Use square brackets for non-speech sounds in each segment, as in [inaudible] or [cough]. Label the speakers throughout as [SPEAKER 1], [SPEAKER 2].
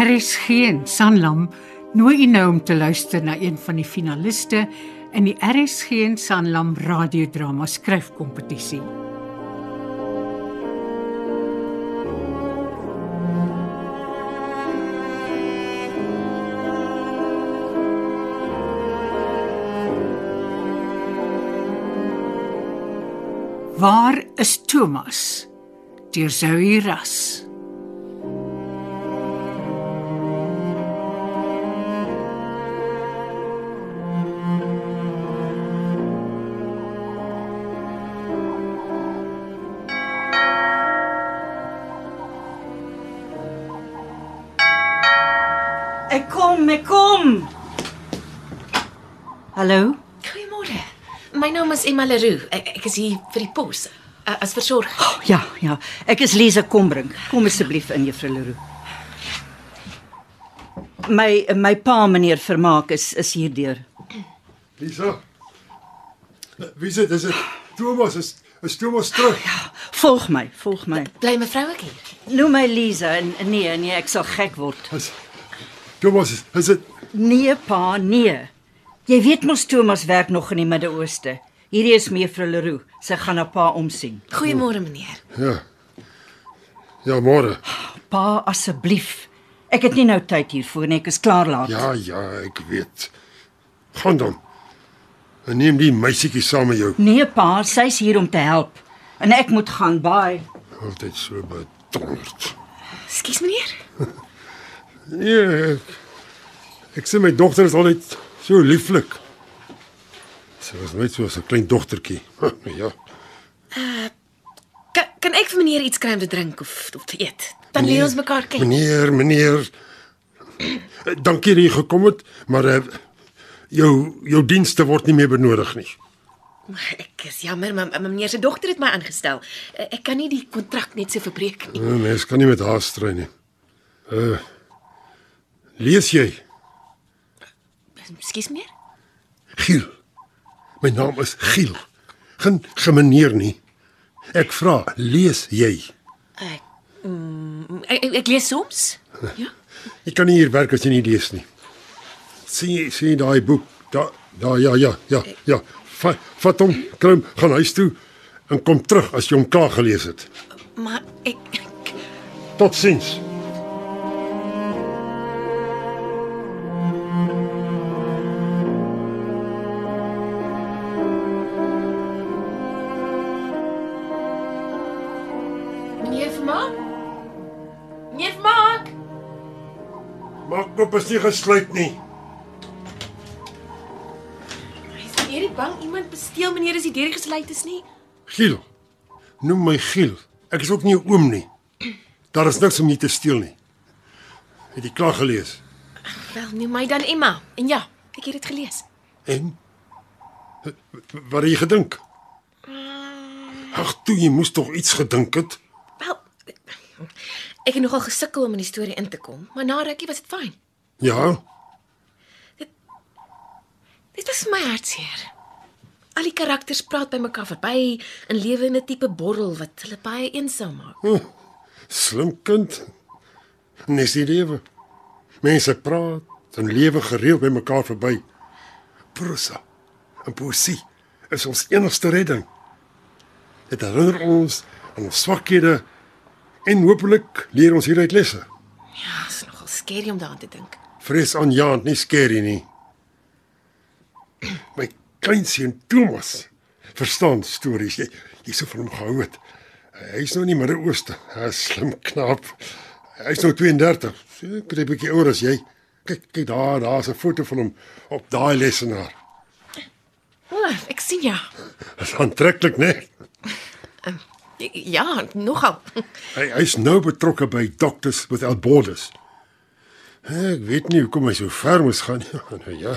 [SPEAKER 1] RSG en Sanlam nooi u nou om te luister na een van die finaliste in die RSG en Sanlam radiodrama skryfkompetisie. Waar is Thomas? Deur Zoe Ras.
[SPEAKER 2] Emma Leroux. Ek, ek is hier vir die pos uh, as versorger.
[SPEAKER 3] Oh, ja, ja. Ek is Lisa Kombrink. Kom asseblief in, Juffrou Leroux. My my pa meneer Vermaak is is hier deur.
[SPEAKER 4] Lisa. Wie sê dis dit? Thomas is is Thomas terug.
[SPEAKER 3] Volg my, volg my.
[SPEAKER 2] Bly mevrou ek hier?
[SPEAKER 3] Noem my Lisa en nee, nee, ek sal gek word.
[SPEAKER 4] Is Thomas is, is dit
[SPEAKER 3] Nee, pa, nee. Jy weet mos Thomas werk nog in die Midde-Ooste. Hierdie is mevrou Leroux. Sy gaan na pa omsien.
[SPEAKER 2] Goeiemôre meneer.
[SPEAKER 4] ja. Ja, môre.
[SPEAKER 3] Pa, asseblief. Ek het nie nou tyd hiervoor nie. Ek is klaar laat.
[SPEAKER 4] Ja, ja, ek weet. Gaan dan. En neem die meisietjie saam met jou.
[SPEAKER 3] Nee, pa, sy's hier om te help. En ek moet gaan. Bye.
[SPEAKER 4] Altyd so bedonderd.
[SPEAKER 2] Ekskuus meneer. [laughs]
[SPEAKER 4] Nee, ek, ek sê my dogter is altyd so lieflik. Sy was net so 'n klein dogtertjie. [laughs] Ja.
[SPEAKER 2] Kan, kan ek vir meneer iets kry om te drink of of te eet? Dan leer ons mekaar ken.
[SPEAKER 4] Meneer, meneer. eh, Dankie dat jy gekom het, maar uh, jou jou dienste word nie meer benodig nie.
[SPEAKER 2] Ek is jammer, maar maar meneer se dogter het my aangestel. Eh, Ek kan nie die kontrak net so verbreek nie.
[SPEAKER 4] Uh, mens kan nie met haar stry nie. Uh Lees jy?
[SPEAKER 2] Ekskuus meneer.
[SPEAKER 4] Giel. My naam is Giel. Geen gemeneer nie. Ek vra, lees jy?
[SPEAKER 2] Ek, mm, ek, ek, ek lees soms. Ja. [laughs]
[SPEAKER 4] Jy kan nie hier werk as jy nie lees nie. Sien sien daai boek. Daar daar ja ja ja ja. Vat vat hom, hom, gaan huis toe en kom terug as jy hom klaar gelees het.
[SPEAKER 2] Maar ek, ek
[SPEAKER 4] Totsiens.
[SPEAKER 2] meneer
[SPEAKER 4] Oop as nie gesluit nie.
[SPEAKER 2] Is nie bang iemand besteel meneer as die deur gesluit is nie?
[SPEAKER 4] Giel. Noem my Giel. Ek is ook nie 'n oom nie. Daar is niks om jy te steel nie. Het jy klaar gelees?
[SPEAKER 2] Wel, noem my dan Emma. En ja, ek het dit gelees.
[SPEAKER 4] En wat het jy gedink? Ag, toe jy moes tog iets gedink het.
[SPEAKER 2] Wel, ek het nogal gesukkel om in die storie in te kom, maar na rukkie was dit fyn.
[SPEAKER 4] Ja,
[SPEAKER 2] Dit was vir my hartseer. Al die karakters praat by mekaar verby en lewe in 'n tipe borrel wat hulle baie eensaam maak.
[SPEAKER 4] slim kind. Nes die lewe. Mense praat en lewe gereeld by mekaar verby. Prosa en poesie is ons enigste redding. Dit herinner ons aan ons swakhede en hopelik leer ons hieruit lesse.
[SPEAKER 2] Ja, is nogal skerry om daaraan te dink.
[SPEAKER 4] Vrees aan Jan, nie skerry nie. My kleinseun Thomas verstaan stories. Jy jy sou van hom gehou het. Hy's nou in die Midde-Ooste. 'n Slim knaap. Hy's nou 32. Ek dink 'n bietjie ouer as jy. Kyk, kyk daar, daar's 'n foto van hom op daai lesenaar.
[SPEAKER 2] Oh, ek sien ja. [laughs]
[SPEAKER 4] Dis aantreklik, né?
[SPEAKER 2] Ja, nogal.
[SPEAKER 4] Hy hy's nou betrokke by Doctors Without Borders. Ek weet nie hoekom hy so ver moes gaan nie. [laughs] Nou ja.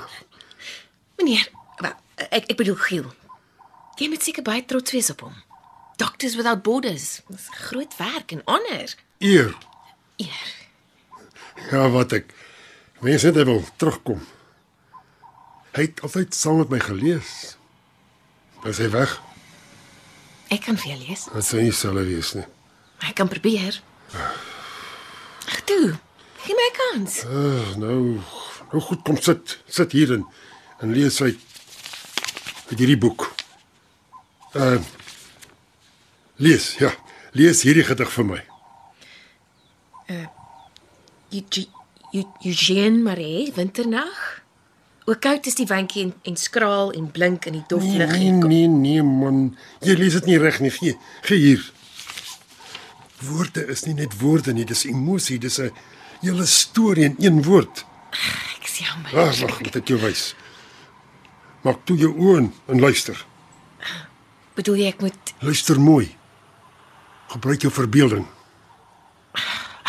[SPEAKER 2] Meneer, wel, ek ek bedoel Giel. Jy moet seker baie trots wees op hom. Doctors Without Borders. Dis groot werk en honor.
[SPEAKER 4] Eer.
[SPEAKER 2] Eer.
[SPEAKER 4] Ja, wat ek mense net wil terugkom. Hy het altyd saam met my gelees. Is hy weg?
[SPEAKER 2] Ek kan vir jou lees.
[SPEAKER 4] Dit sou nie selfe wees nie.
[SPEAKER 2] Ek kan probeer. Ag toe. Gee my kans.
[SPEAKER 4] Uh, nou, nou goed kom sit. Sit hier en en lees uit uit hierdie boek. Uh Lees, ja. Lees hierdie gedig vir my.
[SPEAKER 2] Eu- Eugene Marais, Winternag. Ook koud is die windjie en, en skraal en blink in die dof lig.
[SPEAKER 4] nee, nee, nee man. Jy lees dit nie reg nie. Gee, gee hier. Woorde is nie net woorde nie, dis emosie, dis 'n hele storie in een woord.
[SPEAKER 2] Ek is jammer.
[SPEAKER 4] Wag, wag, moet ek jou wys. Maak toe jou oë en- luister.
[SPEAKER 2] Bedoel jy ek moet
[SPEAKER 4] Luister mooi. Gebruik jou verbeelding.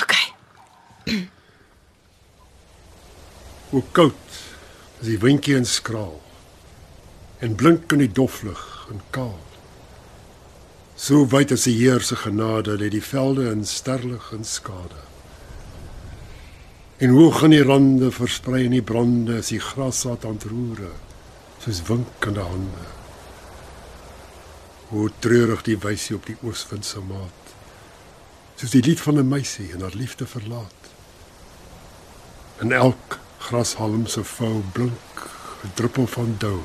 [SPEAKER 2] Okay.
[SPEAKER 4] Hoe koud is die windjie en skraal. En blink in die doflig en kaal. So wyd as die Heer se genade lê die velde in sterlig en skade. En hoog aan die rande versprei in die brande as die grassaad ontroere, soos winkende hande. Hoe treurig die wysie op die ooswind se maat. Soos die lied van 'n meisie en haar liefde verlaat. En elk grashalm se vou blink 'n druppel van dou.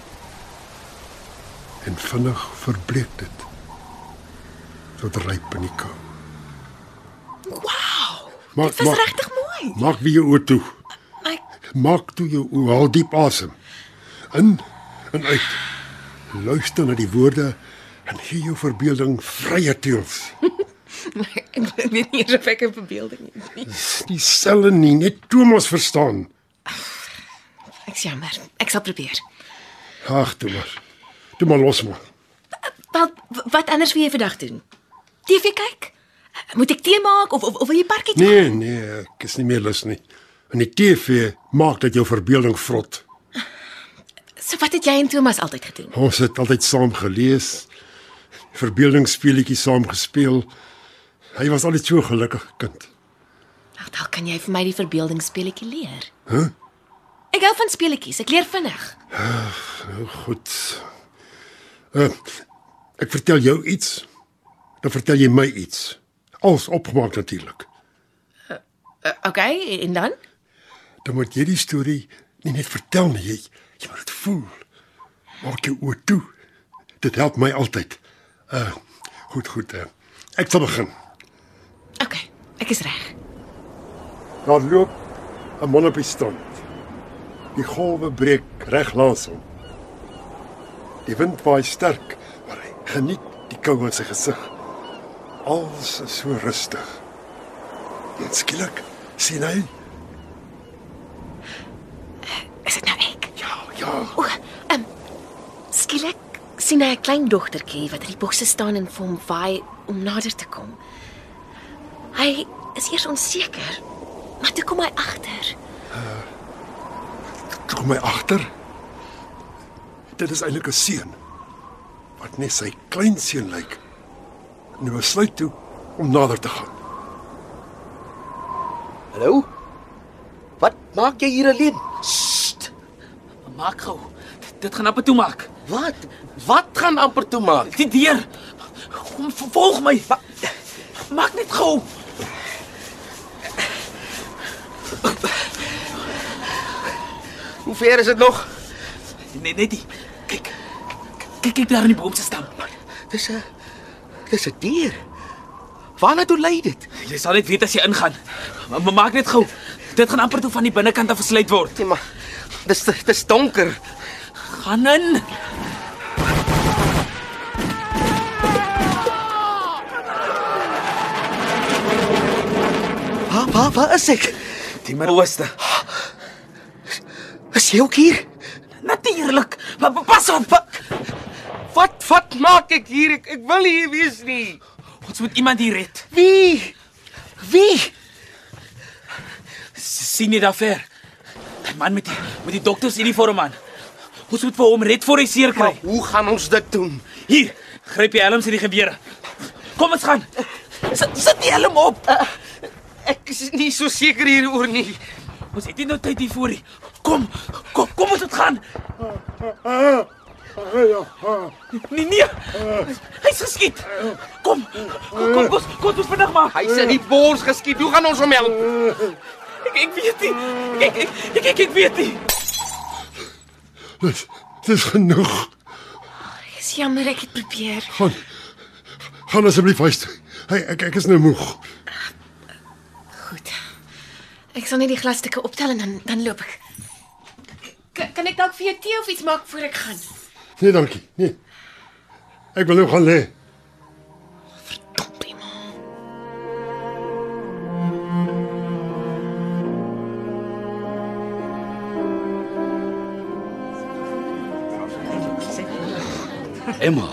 [SPEAKER 4] En vinnig verbleek dit. Tot ryp in die kou.
[SPEAKER 2] Wow.
[SPEAKER 4] Maak
[SPEAKER 2] Dit was regtig.
[SPEAKER 4] Maak weer jou oë toe.
[SPEAKER 2] Ek
[SPEAKER 4] Maak toe jou oë, haal diep asem. In en uit. Luister na die woorde en gee jou verbeelding vrye teels. [laughs]
[SPEAKER 2] ek weet nie of ek 'n verbeelding het nie.
[SPEAKER 4] Dis selle nie, net Thomas verstaan.
[SPEAKER 2] Ek's jammer. Ek sal probeer.
[SPEAKER 4] Ag, maar. Toe maar los maar.
[SPEAKER 2] Wel, w- wat anders wil jy vandag doen? TV kyk? Moet ek tee maak of of, of wil jy parkie toe?
[SPEAKER 4] Nee, nee, ek is nie meer lus nie. En die TV maak dat jou verbeelding vrot.
[SPEAKER 2] So wat het jy en Thomas altyd gedoen?
[SPEAKER 4] Ons het altyd saam gelees, verbeeldingsspeletjies saam gespeel. Hy was altyd so 'n gelukkige kind.
[SPEAKER 2] Ag, dalk kan jy vir my die verbeeldingsspeletjie leer.
[SPEAKER 4] Hæ? Huh?
[SPEAKER 2] Ek hou van speletjies. Ek leer vinnig.
[SPEAKER 4] Nou goed. Uh, ek vertel jou iets, dan vertel jy my iets. Als opgemaak natuurlik.
[SPEAKER 2] Uh, okay, en dan?
[SPEAKER 4] Dan moet jy die storie nie net vertel nie, jy, jy moet dit voel. Maak jou oë toe. Dit help my altyd. Uh goed, goed. Uh, ek sal begin.
[SPEAKER 2] Okay, ek is reg.
[SPEAKER 4] Daar loop 'n man op die strand. Die golwe breek reg langs hom. Die wind waai sterk, maar hy geniet die koue in sy gesig. Alles is so rustig. En skielik sien hy,
[SPEAKER 2] Is dit nou ek?
[SPEAKER 4] ja, ja,
[SPEAKER 2] O, ehm um, skielik sien hy 'n klein dogtertjie wat in die bosse staan en vir hom waai om nader te kom. Hy is eers onseker, maar toe kom hy agter.
[SPEAKER 4] toe kom hy agter. Dit is eintlik 'n seun wat net sy kleinseun lyk. En hy besluit toe om nader te gaan.
[SPEAKER 5] Hallo? Wat maak jy hier alleen?
[SPEAKER 6] Sst. Maak gou. Dit, gaan amper toe maak.
[SPEAKER 5] Wat? Wat gaan amper toe maak?
[SPEAKER 6] Die deur. Kom volg my. Ma- Maak net gou.
[SPEAKER 5] Hoe ver is dit nog?
[SPEAKER 6] Nee, net die. Kyk. Kyk kyk daar in die boom se stam.
[SPEAKER 5] Dis 'n Dis 'n dier. Waarna toe lei dit?
[SPEAKER 6] Jy sal net weet as jy ingaan. Maar, maak net gou. Dit gaan amper toe van die binnekant af gesluit word.
[SPEAKER 5] Nee, maar dis dis donker.
[SPEAKER 6] Gaan in.
[SPEAKER 5] Waar waar waar is ek?
[SPEAKER 6] Die Midde-Ooste.
[SPEAKER 5] Is jy ook hier?
[SPEAKER 6] Natuurlik. Pas op.
[SPEAKER 5] Wat wat, maak ek hier? Ek, ek wil hier wees nie.
[SPEAKER 6] Ons moet iemand hier red.
[SPEAKER 5] Wie? Wie?
[SPEAKER 6] Sien jy daar ver? Die man met die met die doktersuniform aan. Ons moet vir hom red voor hy seer kry.
[SPEAKER 5] Maar hoe gaan ons dit doen?
[SPEAKER 6] Hier, gryp die helms en die gewere. Kom ons gaan. Sit, sit die helm op.
[SPEAKER 5] Ek is nie so seker hieroor nie.
[SPEAKER 6] Ons het nie nou tyd hiervoor nie. Kom, kom, kom ons het gaan. Nee nee. Hy's geskiet. Kom. Kom kom kom, kom ons vinnig maak.
[SPEAKER 5] Hy's in die bors geskiet. Hoe gaan ons hom help?
[SPEAKER 6] Ek ek weet nie. Ek ek ek ek, ek weet nie.
[SPEAKER 4] Dis dis genoeg.
[SPEAKER 2] Dis jammer ek het probeer.
[SPEAKER 4] Gaan gaan asseblief huis toe. Hey, ek ek is nou moeg.
[SPEAKER 2] Goed. Ek sal net die glasstukke optel en dan dan loop ek. Kan, kan ek dalk vir jou tee of iets maak voor ek gaan?
[SPEAKER 4] Nee, dankie. Nee. Ek wil nou gaan lê.
[SPEAKER 2] Man.
[SPEAKER 7] Emma.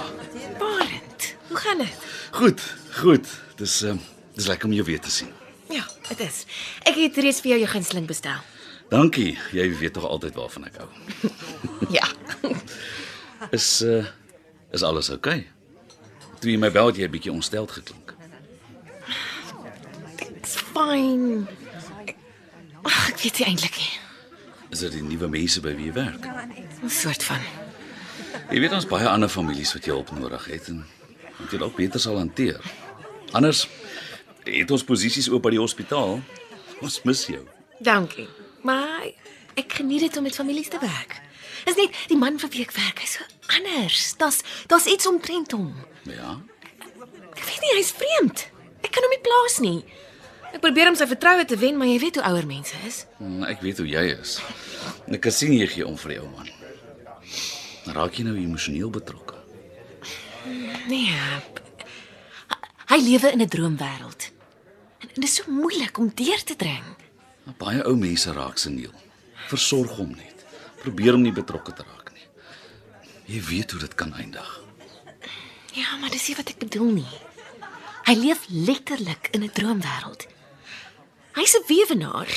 [SPEAKER 2] Barend. Hoe gaan dit?
[SPEAKER 7] Goed, goed. Dis ehm uh, dis lekker om jou weer te sien.
[SPEAKER 2] Ja, dit is. Ek het reeds vir jou jou gunsteling bestel.
[SPEAKER 7] Dankie. Jy weet tog altyd waarvan ek hou.
[SPEAKER 2] Ja. [laughs]
[SPEAKER 7] Is uh is alles oukei? Okay? Toe jy my bel het jy 'n bietjie ontsteld geklink.
[SPEAKER 2] Dit's fyn. Ag, ek weet nie eintlik nie.
[SPEAKER 7] Is dit die nuwe mense by wie jy werk?
[SPEAKER 2] 'n Soort van.
[SPEAKER 7] Jy weet ons baie ander families wat jy hulp nodig het en moet jy dalk beter sal hanteer. Anders het ons posisies oop by die hospitaal. Ons mis jou.
[SPEAKER 2] Dankie. Maar ek geniet dit om met families te werk. Is net die man vir wie ek werk, hy's so anders. Daar's daar's iets omtrent hom.
[SPEAKER 7] Ja.
[SPEAKER 2] Ek weet nie, hy's vreemd. Ek kan hom nie plaas nie. Ek probeer om sy vertroue te wen, maar jy weet hoe ouer mense is.
[SPEAKER 7] Hm, Ek weet hoe jy is. En Ek kan sien jy gee om vir die ou man. Raak jy nou emosioneel betrokke?
[SPEAKER 2] Nee. Hy lewe in 'n droomwêreld. En dit is so moeilik om deur te dring.
[SPEAKER 7] Baie ou mense raak seniel. Versorg hom net. Probeer om nie betrokke te raak. Jy weet hoe dit kan eindig.
[SPEAKER 2] Ja, maar dis nie wat ek bedoel nie. Hy leef letterlik in 'n droomwêreld. Hy's 'n weewenaar.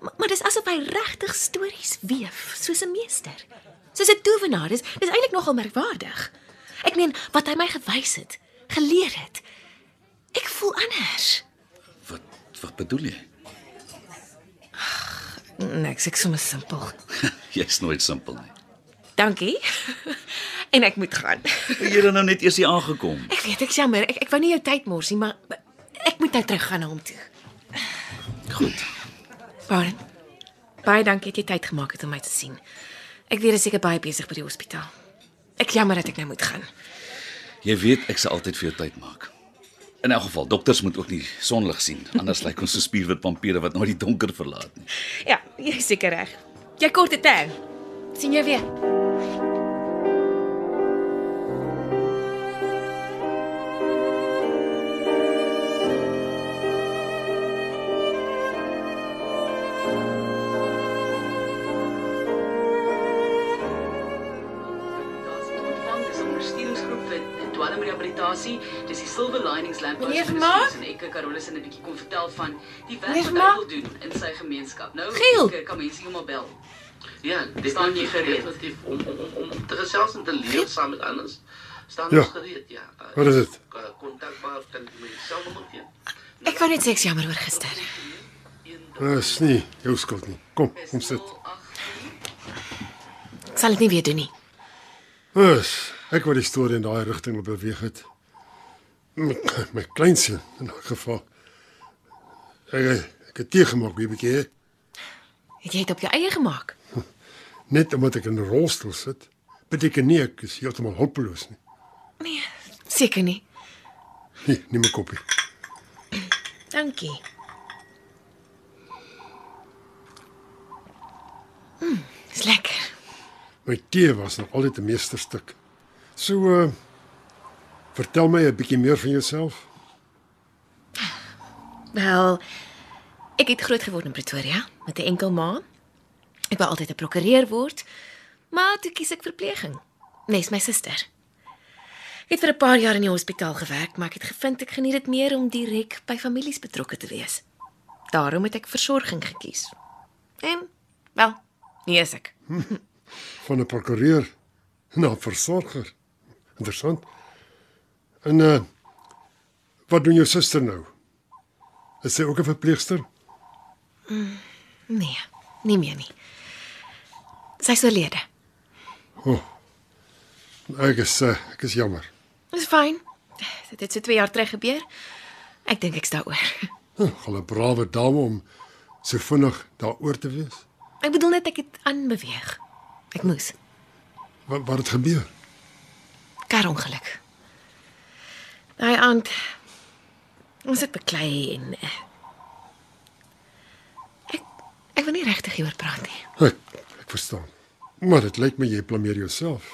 [SPEAKER 2] Maar, maar dis asof hy regtig stories weef, soos 'n meester. Soos 'n towenaar. Dis dis eintlik nogal merkwaardig. Ek meen, wat hy my gewys het, geleer het. Ek voel anders.
[SPEAKER 7] Wat wat bedoel jy?
[SPEAKER 2] Niks, ek sommer simpel. [laughs]
[SPEAKER 7] Jy's nooit simpel nie.
[SPEAKER 2] Dankie. [laughs] en ek moet gaan.
[SPEAKER 7] Jy het nou net eers hier aangekom. [laughs]
[SPEAKER 2] Ek weet ek jammer. Ek ek wou nie jou tyd mors nie, maar ek moet nou terug gaan na hom toe.
[SPEAKER 7] Goed.
[SPEAKER 2] Baie. Baie dankie dat jy tyd gemaak het om my te sien. Ek weet jy is seker baie besig by die hospitaal. Ek jammer dat ek nou moet gaan.
[SPEAKER 7] Jy weet ek sal altyd vir jou tyd maak. In elk geval, dokters moet ook nie sonlig sien, anders [laughs] lyk ons so spierwit vampiere wat nooit die donker verlaat nie.
[SPEAKER 2] Ja, jy is seker reg. Jy kort dit aan. sien jou weer.
[SPEAKER 8] Dwelmrehabilitasie. Dis die Silver Linings Ministries
[SPEAKER 2] Vermaak?
[SPEAKER 8] en ek Carolus en 'n bietjie kon vertel van die werk wat hy wil doen in sy gemeenskap. Nou
[SPEAKER 2] Giel!
[SPEAKER 8] ek kan mense hom bel.
[SPEAKER 9] Ja, dit
[SPEAKER 8] Staan
[SPEAKER 9] is
[SPEAKER 8] jy gereed?
[SPEAKER 9] definitief om om om, om te gesels en te leer saam met anders. Staan
[SPEAKER 4] Ja.
[SPEAKER 9] ons gereed, ja. Uh,
[SPEAKER 4] Wat is dit?
[SPEAKER 9] uh, Kontakbaar kan jy my selfnommer gee.
[SPEAKER 2] Ek wou net sê ek jammer oor gister.
[SPEAKER 4] Dis nie jou skuld nie. Kom, kom sit.
[SPEAKER 2] Ek sal dit nie weer doen nie.
[SPEAKER 4] Dis ek wat die storie in daai rigting beweeg het. My, my kleinseun in 'n geval. Ek ek het tee gemaak, wie bietjie. hè?
[SPEAKER 2] Het jy dit op jou eie gemaak? [laughs]
[SPEAKER 4] Net omdat ek in 'n rolstoel sit, beteken nie ek is heeltemal hulpeloos nie.
[SPEAKER 2] Nee, seker nie.
[SPEAKER 4] Nee, nie my koppie.
[SPEAKER 2] Dankie. Mm, is lekker.
[SPEAKER 4] My tee was nog altyd 'n meesterstuk. So uh vertel my 'n bietjie meer van jouself.
[SPEAKER 2] Wel, ek het groot geword in Pretoria met 'n enkel ma. Ek wou altyd 'n prokureur word, maar toe kies ek verpleging. Nes my suster. Ek het vir 'n paar jaar in die hospitaal gewerk, maar ek het gevind ek geniet dit meer om direk by families betrokke te wees. Daarom het ek versorging gekies. En wel, hier is ek.
[SPEAKER 4] van 'n prokureur na 'n versorger. Interessant. En uh wat doen jou suster nou? Is sy ook 'n verpleegster?
[SPEAKER 2] Nee, nie meer nie. Sy is oorlede.
[SPEAKER 4] Ek is uh, ek is jammer.
[SPEAKER 2] Dis fyn. Dit het so 2 jaar terug gebeur. Ek dink ek's daaroor.
[SPEAKER 4] Gal 'n brawe dame om so vinnig daaroor te wees?
[SPEAKER 2] Ek bedoel net ek het aanbeweeg. Ek moes.
[SPEAKER 4] Wat wat het gebeur?
[SPEAKER 2] Karongeluk. Daai aand ons het beklei en eh, ek ek wil nie regtig hieroor praat nie.
[SPEAKER 4] Ek ek verstaan. Maar dit lyk my jy blameer jouself.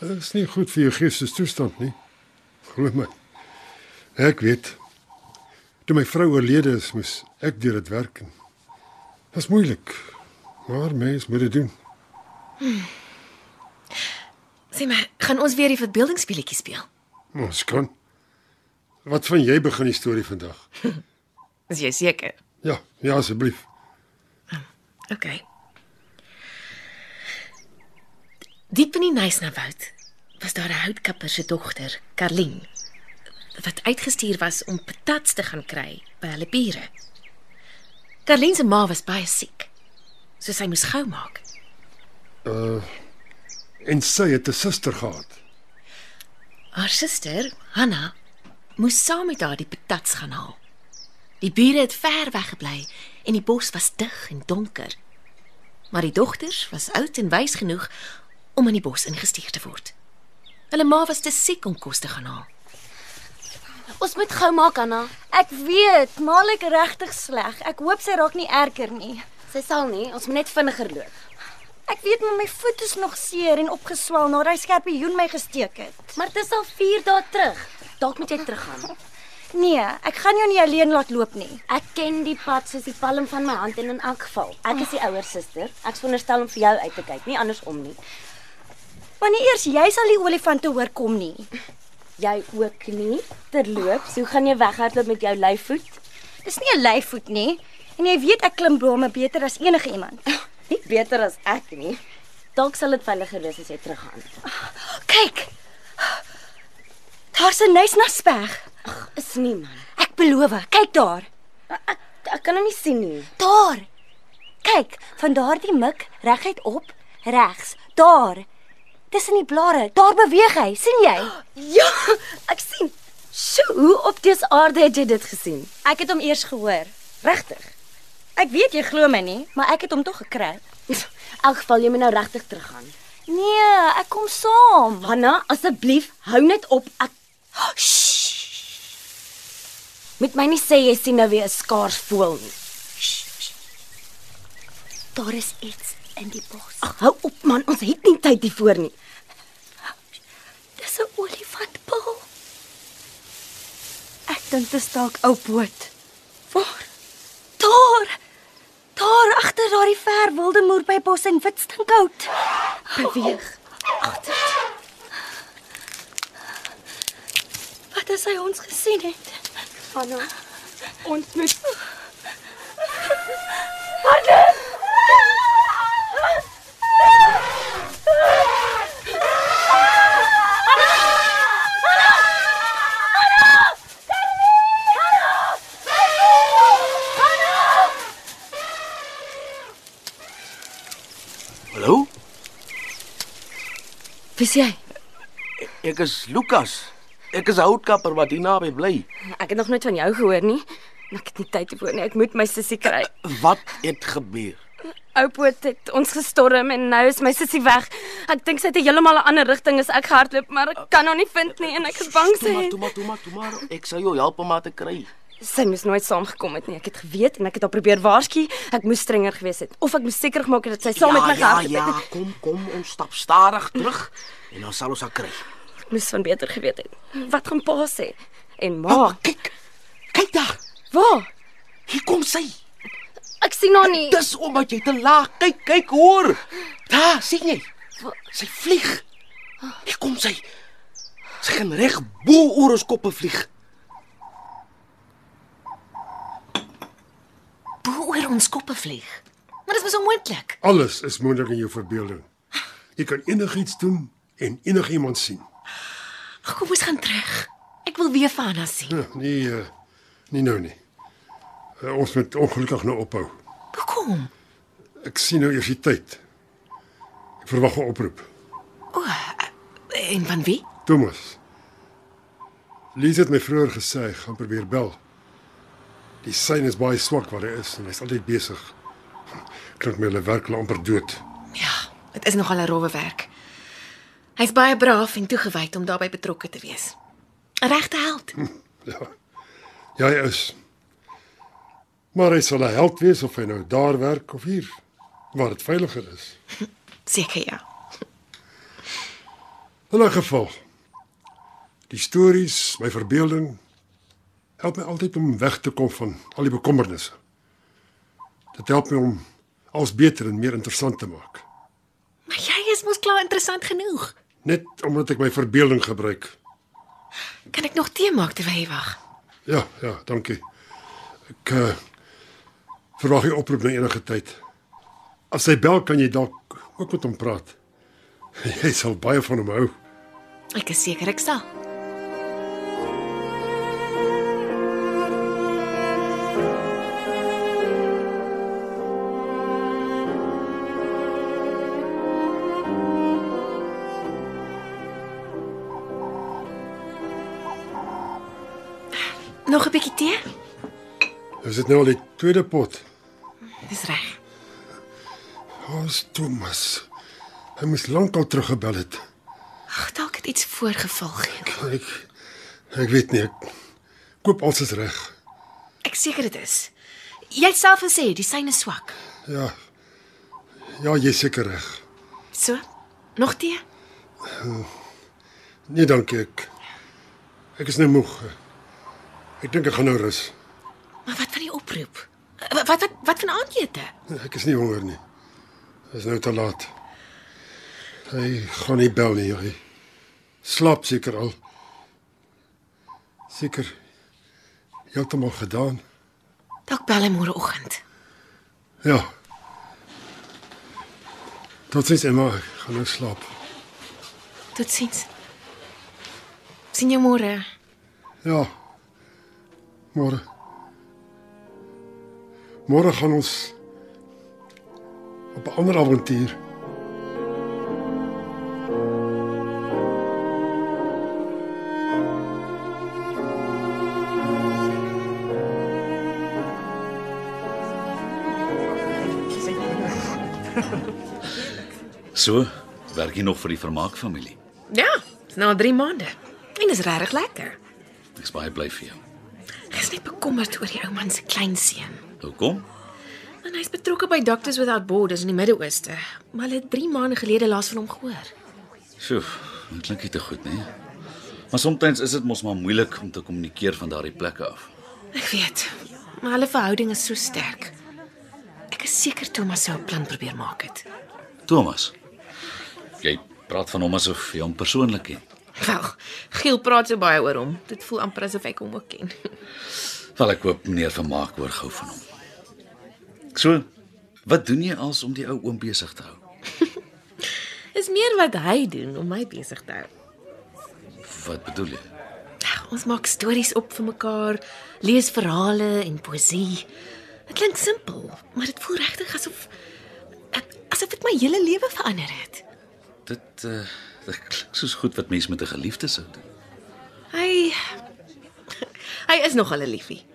[SPEAKER 4] Dit is nie goed vir jou geestestoestand nie. Glo my. Ek weet. Toe my vrou oorlede is, moes ek deur dit werk. Dit is moeilik. Maar mens moet dit doen.
[SPEAKER 2] Sê maar, gaan ons weer die verbeeldingsspeletjie speel?
[SPEAKER 4] Ons kan. Wat van jy begin die storie vandag? [laughs]
[SPEAKER 2] Is jy seker?
[SPEAKER 4] Ja, ja asseblief.
[SPEAKER 2] OK. Diep in die Nysnawoud was daar 'n houtkapper se dogter, Karlien, wat uitgestuur was om patats te gaan kry by hulle bure. Karlien se ma was baie siek, so sy moes gou maak.
[SPEAKER 4] En sy het 'n suster gehad.
[SPEAKER 2] Haar suster, Hanna, moes saam met haar die patats gaan haal. Die bure het ver weg gebly en die bos was dig en donker. Maar die dogters was oud en wys genoeg om in die bos ingestuur te word. Hulle ma was te siek om kos te gaan haal.
[SPEAKER 10] Ons moet gou maak, Anna.
[SPEAKER 11] Ek weet, maar ek regtig sleg. Ek hoop sy raak nie erger nie.
[SPEAKER 10] Sy sal nie, ons moet net vinniger loop.
[SPEAKER 11] Ek weet maar my voet is nog seer en opgeswel nadat hy skerpioen my gesteek het.
[SPEAKER 10] Maar dit is al 4 dae terug. Dalk moet jy teruggaan.
[SPEAKER 11] Nee, ek gaan jou nie alleen laat loop nie.
[SPEAKER 10] Ek ken die pad soos die palm van my hand en in elk geval, ek is die ouer suster. Ek veronderstel om vir jou uit te kyk, nie andersom nie.
[SPEAKER 11] Nie eers jy sal die olifante hoor kom nie.
[SPEAKER 10] Jy ook nie. Terloops, hoe gaan jy weghardloop met jou lyfvoet?
[SPEAKER 11] Dis nie 'n lyfvoet nie. En jy weet ek klim bome beter as enige iemand.
[SPEAKER 10] Nie beter as ek nie. Dalk sal dit veiliger wees as jy teruggaan.
[SPEAKER 11] Kyk. Daar's 'n nysnasberg.
[SPEAKER 10] Is nie man.
[SPEAKER 11] Ek beloof, kyk daar.
[SPEAKER 10] Ek, ek kan hom nie sien nie.
[SPEAKER 11] Daar. Kyk, van daardie mik reguit op, regs. Daar. Tussen die blare, daar beweeg hy, sien jy?
[SPEAKER 10] Ja, ek sien. Sjoe, hoe op dese aarde het jy dit gesien?
[SPEAKER 11] Ek het hom eers gehoor.
[SPEAKER 10] Regtig?
[SPEAKER 11] Ek weet jy glo my nie, maar ek het hom tog gekry.
[SPEAKER 10] In elk geval jy moet nou regtig teruggaan.
[SPEAKER 11] Nee, ek kom saam.
[SPEAKER 10] Hanna, asseblief, hou net op. Ek Met my nie sê jy sien nou weer 'n skaars voël nie.
[SPEAKER 11] Daar is iets in die bos.
[SPEAKER 10] Ag, hou op man, ons het nie tyd hiervoor nie.
[SPEAKER 11] Dis 'n olifantpaal. Ek dink dit is dalk ou poot.
[SPEAKER 10] Waar?
[SPEAKER 11] Daar. Daar agter daardie ver wilde moer by bos en wit stinkhout.
[SPEAKER 10] Beweeg. Agter.
[SPEAKER 11] Wat as hy ons gesien het?
[SPEAKER 10] Hanna, ons moet
[SPEAKER 5] Hallo?
[SPEAKER 10] Wie's jy?
[SPEAKER 5] Ek is Lukas. Ek is 'n houtkapper wat hier naby bly.
[SPEAKER 10] Ek het nog nooit van jou gehoor nie. Ek het nie tyd hiervoor nie. Ek moet my sussie kry.
[SPEAKER 5] Wat het gebeur?
[SPEAKER 10] Oupoot het ons gestorm en nou is my sussie weg. Ek dink sy het heeltemal 'n ander rigting as ek gehardloop, maar ek kan haar nie vind nie en ek is bang sy
[SPEAKER 5] Toe maar, toe maar, toe maar, toe maar. Ek sal jou help om haar te kry.
[SPEAKER 10] Sy moes nooit saamgekom het nie. Ek het geweet en ek het haar probeer waarsku. Ek moes strenger gewees het of ek moes seker gemaak het dat sy saam met my
[SPEAKER 5] ja, ja,
[SPEAKER 10] het.
[SPEAKER 5] kom, kom, ons stap stadig terug en dan sal ons haar kry.
[SPEAKER 10] Ek moes van beter geweet het. Wat gaan pa sê? En ma,
[SPEAKER 5] kyk. Kyk daar.
[SPEAKER 10] waar?
[SPEAKER 5] Hier kom sy.
[SPEAKER 10] Ek sien haar nie.
[SPEAKER 5] Dis omdat jy te laag kyk, kyk hoor. Daar, sien jy? Sy vlieg. Hier kom sy. Sy gaan reg bo oor ons koppe vlieg.
[SPEAKER 2] Bo oor ons koppe vlieg. Maar dit is onmoontlik.
[SPEAKER 4] Alles is moontlik in jou verbeelding. Jy kan enigiets doen en enigiemand sien.
[SPEAKER 2] Ag, kom ons gaan terug. Ek wil weer van Anna sien.
[SPEAKER 4] Ja, nee, uh, nie nou nie. Uh, ons moet ongelukkig nou ophou.
[SPEAKER 2] Hoekom?
[SPEAKER 4] Ek sien nou eers die tyd. Ek verwag 'n oproep.
[SPEAKER 2] O, eh, en van wie?
[SPEAKER 4] Thomas. Lies het my vroeër gesê gaan probeer bel. Die sein is baie swak waar hy is en hy's altyd besig. Klink my hulle werk hulle amper dood.
[SPEAKER 2] Dit is nogal 'n rowwe werk. Hy's baie braaf en toegewyd om daarbey betrokke te wees. 'n Regte held.
[SPEAKER 4] Ja. Ja, hy is. Maar hy sal 'n held wees of hy nou daar werk of hier waar dit veiliger is. [laughs]
[SPEAKER 2] Seker ja.
[SPEAKER 4] In 'n geval. Die stories, my verbeelding help my altyd om weg te kom van al die bekommernisse. Dit help my om alles beter en meer interessant te maak.
[SPEAKER 2] Maar jy is mos klaar interessant genoeg.
[SPEAKER 4] Net omdat ek my verbeelding gebruik.
[SPEAKER 2] Kan ek nog tee maak terwyl jy wag?
[SPEAKER 4] Ja, ja, dankie. Ek uh, verwag jy oproep na enige tyd. As hy bel, kan jy dalk ook met hom praat. [laughs] Jy sal baie van hom hou.
[SPEAKER 2] Ek is seker ek sal. Nog 'n bietjie tee?
[SPEAKER 4] Is dit nou al die tweede pot?
[SPEAKER 2] Dis reg.
[SPEAKER 4] Ons Thomas. Hy moes lankal teruggebel het.
[SPEAKER 2] Ag, dalk het iets voorgeval gee.
[SPEAKER 4] Ek ek weet nie. Ek koop alles is reg.
[SPEAKER 2] Ek seker dit is. Jy self gesê die syne swak.
[SPEAKER 4] Ja. Ja, jy seker reg.
[SPEAKER 2] So? Nog tee?
[SPEAKER 4] Nee, dankie ek. Ek is nou moeg. Ek dink ek gaan nou rus.
[SPEAKER 2] Maar wat van die oproep? Wat wat wat, wat van aandete?
[SPEAKER 4] Ek is nie honger nie. Dit is nou te laat. Hy gaan nie bel nie, hy. Slaap seker al. Seker heeltemal gedaan.
[SPEAKER 2] Dalk bel hy môre oggend.
[SPEAKER 4] Ja. Totsiens Emma, ek gaan nou slaap.
[SPEAKER 2] Totsiens. Sien jou môre.
[SPEAKER 4] Ja. Môre. Môre gaan ons op 'n ander avontuur.
[SPEAKER 7] So, werk jy nog vir die vermaakfamilie?
[SPEAKER 2] Ja, dis nou al 3 maande. En dis regtig lekker.
[SPEAKER 7] Ek's baie bly vir jou.
[SPEAKER 2] Bekommerd oor die ou man se kleinseun.
[SPEAKER 7] Hoekom?
[SPEAKER 2] En hy's betrokke by Doctors Without Borders in die Midde-Ooste, maar hulle het 3 maande gelede laas van hom gehoor.
[SPEAKER 7] Sjoe, dit klink nie te goed nie. Maar soms is dit mos maar moeilik om te kommunikeer van daardie plekke af.
[SPEAKER 2] Ek weet, maar hulle verhouding is so sterk. Ek is seker Thomas sou 'n plan probeer maak het.
[SPEAKER 7] Thomas. Jy praat van hom asof jy hom persoonlik ken.
[SPEAKER 2] Wel, Giel praat so baie oor hom. Dit voel amper asof ek hom ook ken.
[SPEAKER 7] Wel ek hoop meneer Vermaak hoor gou van hom. So, wat doen jy als om die ou oom besig te hou? [laughs]
[SPEAKER 2] Is meer wat hy doen om my besig te hou.
[SPEAKER 7] Wat bedoel jy?
[SPEAKER 2] Ons maak stories op vir mekaar, lees verhale en poesie. Dit klink simpel, maar dit voel regtig asof asof dit my hele lewe verander het.
[SPEAKER 7] Dit uh dit klink soos goed wat mense met 'n geliefde sou doen.
[SPEAKER 2] Hy [laughs] hy is nogal 'n liefie.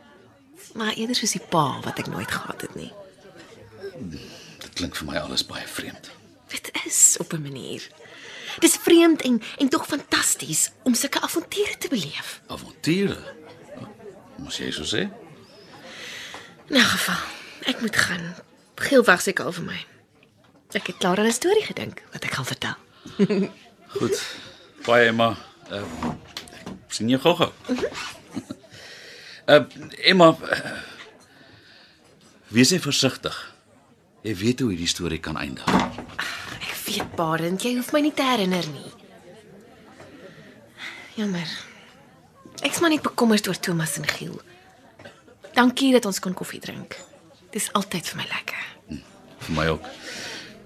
[SPEAKER 2] Maar eerder soos die pa wat ek nooit gehad het nie.
[SPEAKER 7] Dit klink vir my alles baie vreemd.
[SPEAKER 2] Dit is op 'n manier. Dis vreemd en en tog fantasties om sulke avonture te beleef.
[SPEAKER 7] Avonture. Moes jy so sê?
[SPEAKER 2] In 'n geval, ek moet gaan. Giel wag seker al vir my. Ek het klaar aan 'n storie gedink wat ek gaan vertel. [laughs]
[SPEAKER 7] Goed. Baie Emma. Uh, sien jy gou-gou? Uh Emma, wees jy versigtig. Jy weet hoe hierdie storie kan eindig.
[SPEAKER 2] Ek weet, Barend, jy hoef my nie te herinner nie. Jammer. Ek's maar net bekommerd oor Thomas en Giel. Dankie dat ons kon koffie drink. Dis altyd vir my lekker.
[SPEAKER 7] Vir my ook.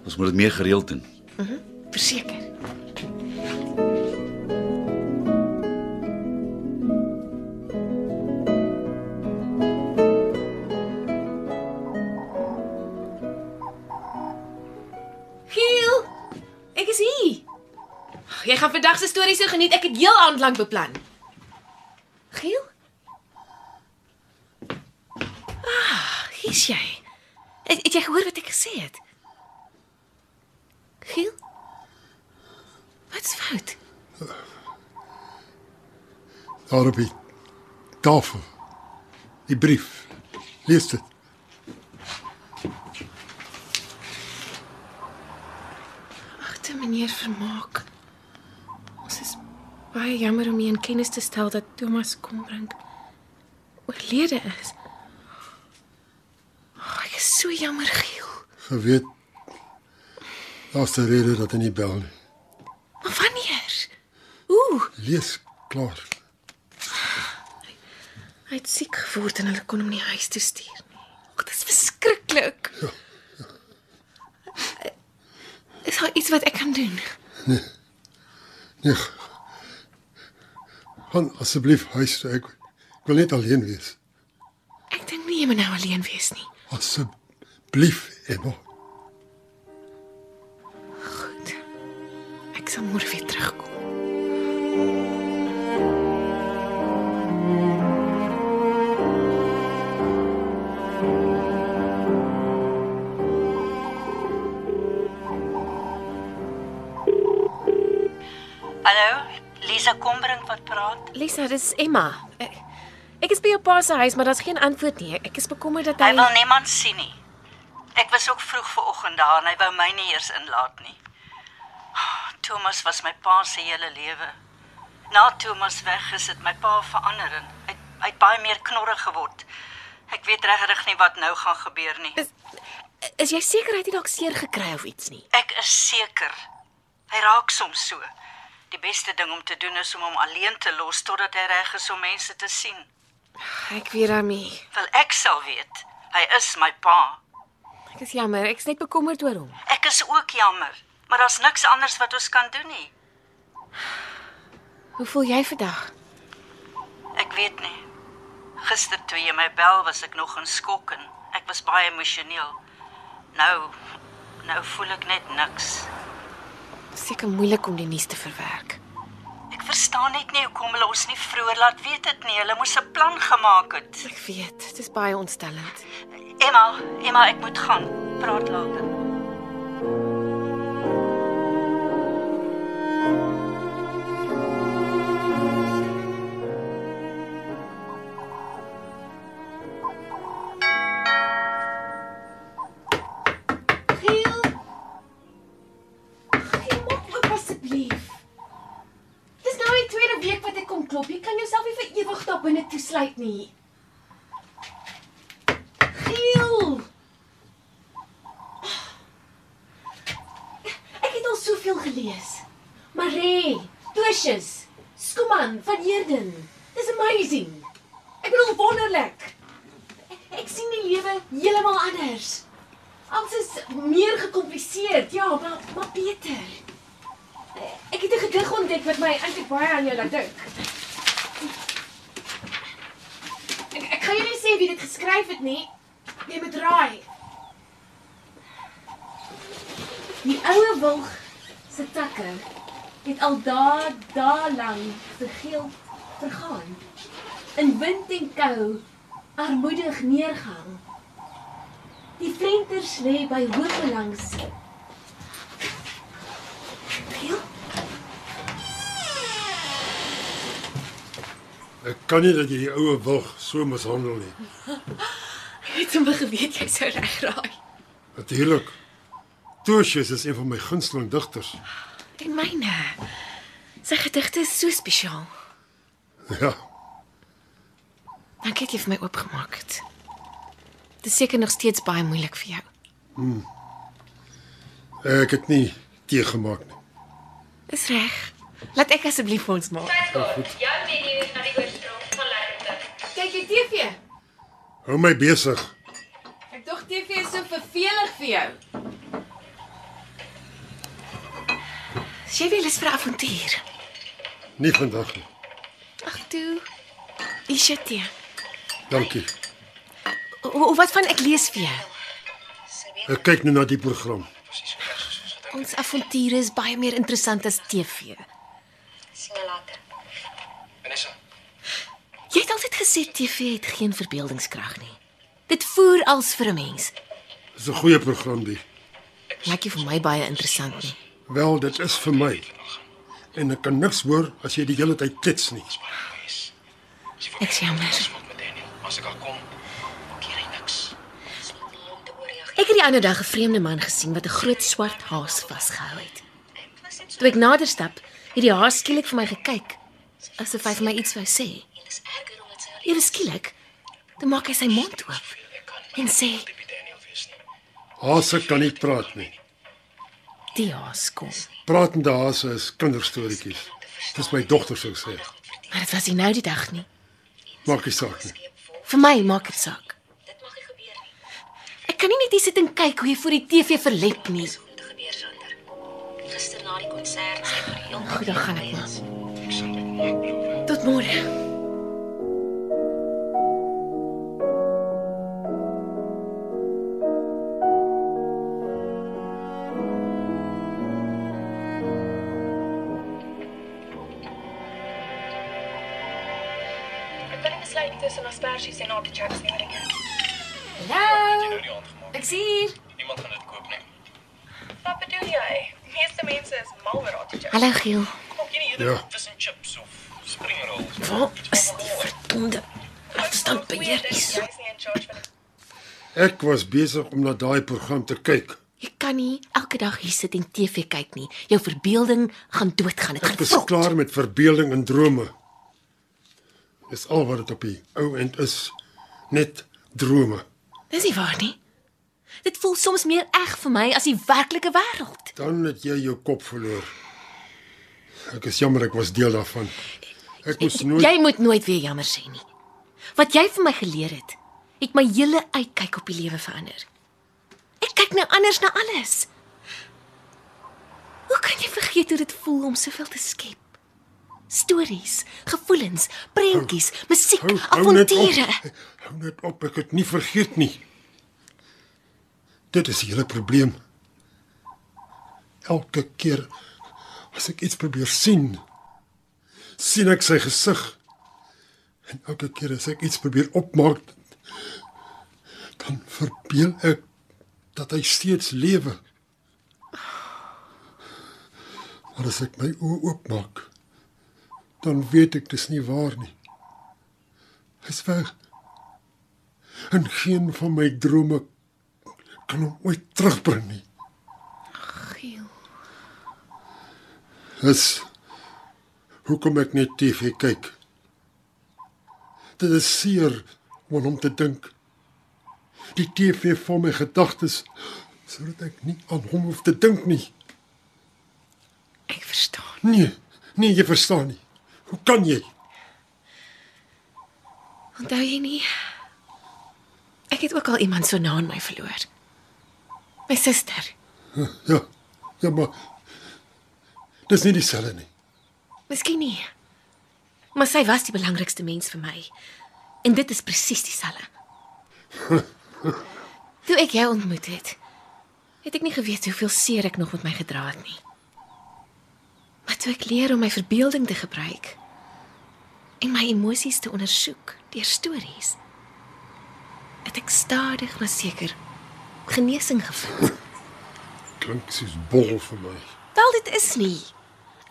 [SPEAKER 7] Ons moet dit meer gereeld doen.
[SPEAKER 2] Mhm. Mm Verseker. Jy gaan vandag se storie so geniet. Ek het heel aand lank beplan. Giel? is jy? Het, het jy gehoor wat ek gesê het? Giel? Wat's fout?
[SPEAKER 4] Daar op die tafel. Die brief. Lees dit.
[SPEAKER 2] Agte meneer Vermaak. Ons is baie jammer om u in kennis te stel dat Thomas Kombrink oorlede is. Oh, ek is so jammer, Giel.
[SPEAKER 4] Geweet. Daar's 'n rede dat hy nie bel nie.
[SPEAKER 2] Maar wanneer? Ooh,
[SPEAKER 4] Lees klaar.
[SPEAKER 2] hy het siek geword en hulle kon hom nie huis toe stuur nie. Ag, dit is verskriklik. Is daar iets wat ek kan doen?
[SPEAKER 4] Nee. Nee. Gaan asseblief huis toe. Ek, ek wil net alleen wees.
[SPEAKER 2] Ek dink nie jy moet nou alleen wees nie.
[SPEAKER 4] Asseblief, Emma.
[SPEAKER 2] Dis Emma. Ek, ek is by jou pa se huis, maar daar's geen antwoord nie. Ek is bekommerd dat hy
[SPEAKER 3] Hy wil niemand sien nie. Ek was ook vroeg vanoggend daar en hy wou my nie eers inlaat nie. Thomas was my pa se hele lewe. Na Thomas weg is dit my pa verander en hy hy het baie meer knorrig geword. Ek weet regtig nie wat nou gaan gebeur nie.
[SPEAKER 2] Is, is jy seker hy het nie dalk seer gekry of iets nie?
[SPEAKER 3] Ek is seker. Hy raak soms so. Die beste ding om te doen is om hom alleen te los totdat hy reg is om mense te sien.
[SPEAKER 2] Ek weet daarmee.
[SPEAKER 3] Wel ek sal weet. Hy is my pa.
[SPEAKER 2] Ek is jammer, ek's net bekommerd oor hom.
[SPEAKER 3] Ek is ook jammer, maar daar's niks anders wat ons kan doen nie.
[SPEAKER 2] Hoe voel jy vandag?
[SPEAKER 3] Ek weet nie. Gister toe jy my bel, was ek nog in skok en ek was baie emosioneel. Nou nou voel ek net niks.
[SPEAKER 2] Seker moeilik om die nuus te verwerk.
[SPEAKER 3] Ek verstaan net nie hoekom hulle ons nie vroeër laat weet dit nie. Hulle moes 'n plan gemaak het.
[SPEAKER 2] Ek weet, dit is baie ontstellend.
[SPEAKER 3] Emma, Emma, ek moet gaan. Praat later.
[SPEAKER 2] Kou armoedig neergang. Die vlenters lê by hoë langs. Giel,
[SPEAKER 4] Ek kan nie dat jy die oue wilg so mishandel nie.
[SPEAKER 2] ek het sommer geweet jy sou reg raai.
[SPEAKER 4] Natuurlik. Tosius is een van my gunsteling digters.
[SPEAKER 2] En myne. Sy gedigte is so spesiaal.
[SPEAKER 4] Ja,
[SPEAKER 2] Dankie dat jy vir my oopgemaak het. Dit is seker nog steeds baie moeilik vir jou.
[SPEAKER 4] ek het nie teëgemaak nie.
[SPEAKER 2] Dis reg. Laat ek asseblief vir ons maak.
[SPEAKER 10] Jou menu na die oorsprong van lekkerte.
[SPEAKER 2] Kyk jy TV?
[SPEAKER 4] Hou my besig.
[SPEAKER 2] Ek dink TV is so vervelig vir jou. Sy wil eens vir 'n avontuur.
[SPEAKER 4] Nie vandag nie.
[SPEAKER 2] Ag toe. Is dit?
[SPEAKER 4] Dankie.
[SPEAKER 2] O, wat van ek lees vir jou?
[SPEAKER 4] Ek kyk nou na die program.
[SPEAKER 2] Ons avonture is baie meer interessant as TV.
[SPEAKER 11] Sien jou later.
[SPEAKER 5] Vanessa,
[SPEAKER 2] Jy het altyd gesê TV het geen verbeeldingskrag nie. Dit voer als vir 'n mens.
[SPEAKER 4] Dis 'n goeie program die.
[SPEAKER 2] Lyk nie vir my baie interessant nie.
[SPEAKER 4] Wel, dit is vir my. En ek kan niks hoor as jy die hele tyd klets nie.
[SPEAKER 2] Ek sê jammer.
[SPEAKER 5] As ek al kom, keer hy niks.
[SPEAKER 2] Ek het die ander dag 'n vreemde man gesien wat 'n groot swart haas vasgehou het. Toe ek nader stap, het die haas skielik vir my gekyk, asof hy vir my iets wou sê. Ewe skielik, dan maak hy sy mond oop en sê,
[SPEAKER 4] Hase kan nie praat nie.
[SPEAKER 2] "Die haas kom."
[SPEAKER 4] Pratende hase is kinderstories. Dis my dogter sou sê.
[SPEAKER 2] Maar dit was nie nou die dag nie.
[SPEAKER 4] Maak nie saak nie.
[SPEAKER 2] Vir my maak dit saak. Ek kan nie net hier sit en kyk hoe jy voor die TV verlep nie.
[SPEAKER 11] Gister na die konsert sê vir heel
[SPEAKER 2] Goed, dan gaan ek maar. Tot môre.
[SPEAKER 12] Asperges en artichokes nie, wat ek het.
[SPEAKER 2] Hallo. Ek sien hier.
[SPEAKER 5] Niemand gaan dit koop nie.
[SPEAKER 12] Wat bedoel jy? Die meeste mense is mal oor artichokes.
[SPEAKER 2] Hallo Giel.
[SPEAKER 12] Jy nie eerder
[SPEAKER 4] Ja.
[SPEAKER 5] Vis en chips of springrol.
[SPEAKER 2] Waar is die verdomde is?
[SPEAKER 12] In charge van die
[SPEAKER 4] Ek was besig om na daai program te kyk.
[SPEAKER 2] Jy kan nie elke dag hier sit en TV kyk nie. Jou verbeelding gaan doodgaan. Dit
[SPEAKER 4] Ek
[SPEAKER 2] gaan
[SPEAKER 4] is
[SPEAKER 2] vrot.
[SPEAKER 4] klaar met verbeelding en drome. Dis al wat dit op die ou end is. Net drome.
[SPEAKER 2] Dis nie waar nie. Dit voel soms meer eg vir my as die werklike wêreld.
[SPEAKER 4] Dan het jy jou kop verloor. Ek is jammer ek was deel daarvan. Ek moes nooit
[SPEAKER 2] Jy moet nooit weer jammer sê nie. Wat jy vir my geleer het, het my hele uitkyk op die lewe verander. Ek kyk nou anders na alles. Hoe kan jy vergeet hoe dit voel om soveel te skep? Stories, gevoelens, prentjies, musiek, avonture.
[SPEAKER 4] Hou net op, ek het nie vergeet nie. Dit is die hele probleem. Elke keer as ek iets probeer sien, sien ek sy gesig. En elke keer as ek iets probeer opmaak, dan verbeel ek dat hy steeds lewe. Maar as ek my oë oopmaak, dan weet ek dis nie waar nie. Hy's weg. En geen van my drome kan hom ooit terugbring nie.
[SPEAKER 2] Giel.
[SPEAKER 4] Dis hoekom ek net TV kyk. Dit is seer om hom te dink. Die TV vir my gedagtes sodat ek nie aan hom hoef te dink nie.
[SPEAKER 2] Ek verstaan.
[SPEAKER 4] Nee, nee, jy verstaan nie. Hoe kan jy?
[SPEAKER 2] Onthou jy nie? Ek het ook al iemand so na in my verloor. My suster.
[SPEAKER 4] Ja. Ja, maar dis nie dieselfde nie.
[SPEAKER 2] Miskien nie. Maar sy was die belangrikste mens vir my. En dit is presies dieselfde. [laughs] Toe ek jou ontmoet het, het ek nie geweet hoeveel seer ek nog met my gedra het nie. Maar toe ek leer om my verbeelding te gebruik en my emosies te ondersoek deur stories, het ek stadig maar seker genesing gevind.
[SPEAKER 4] Klink soos bol vir my.
[SPEAKER 2] Wel dit is nie.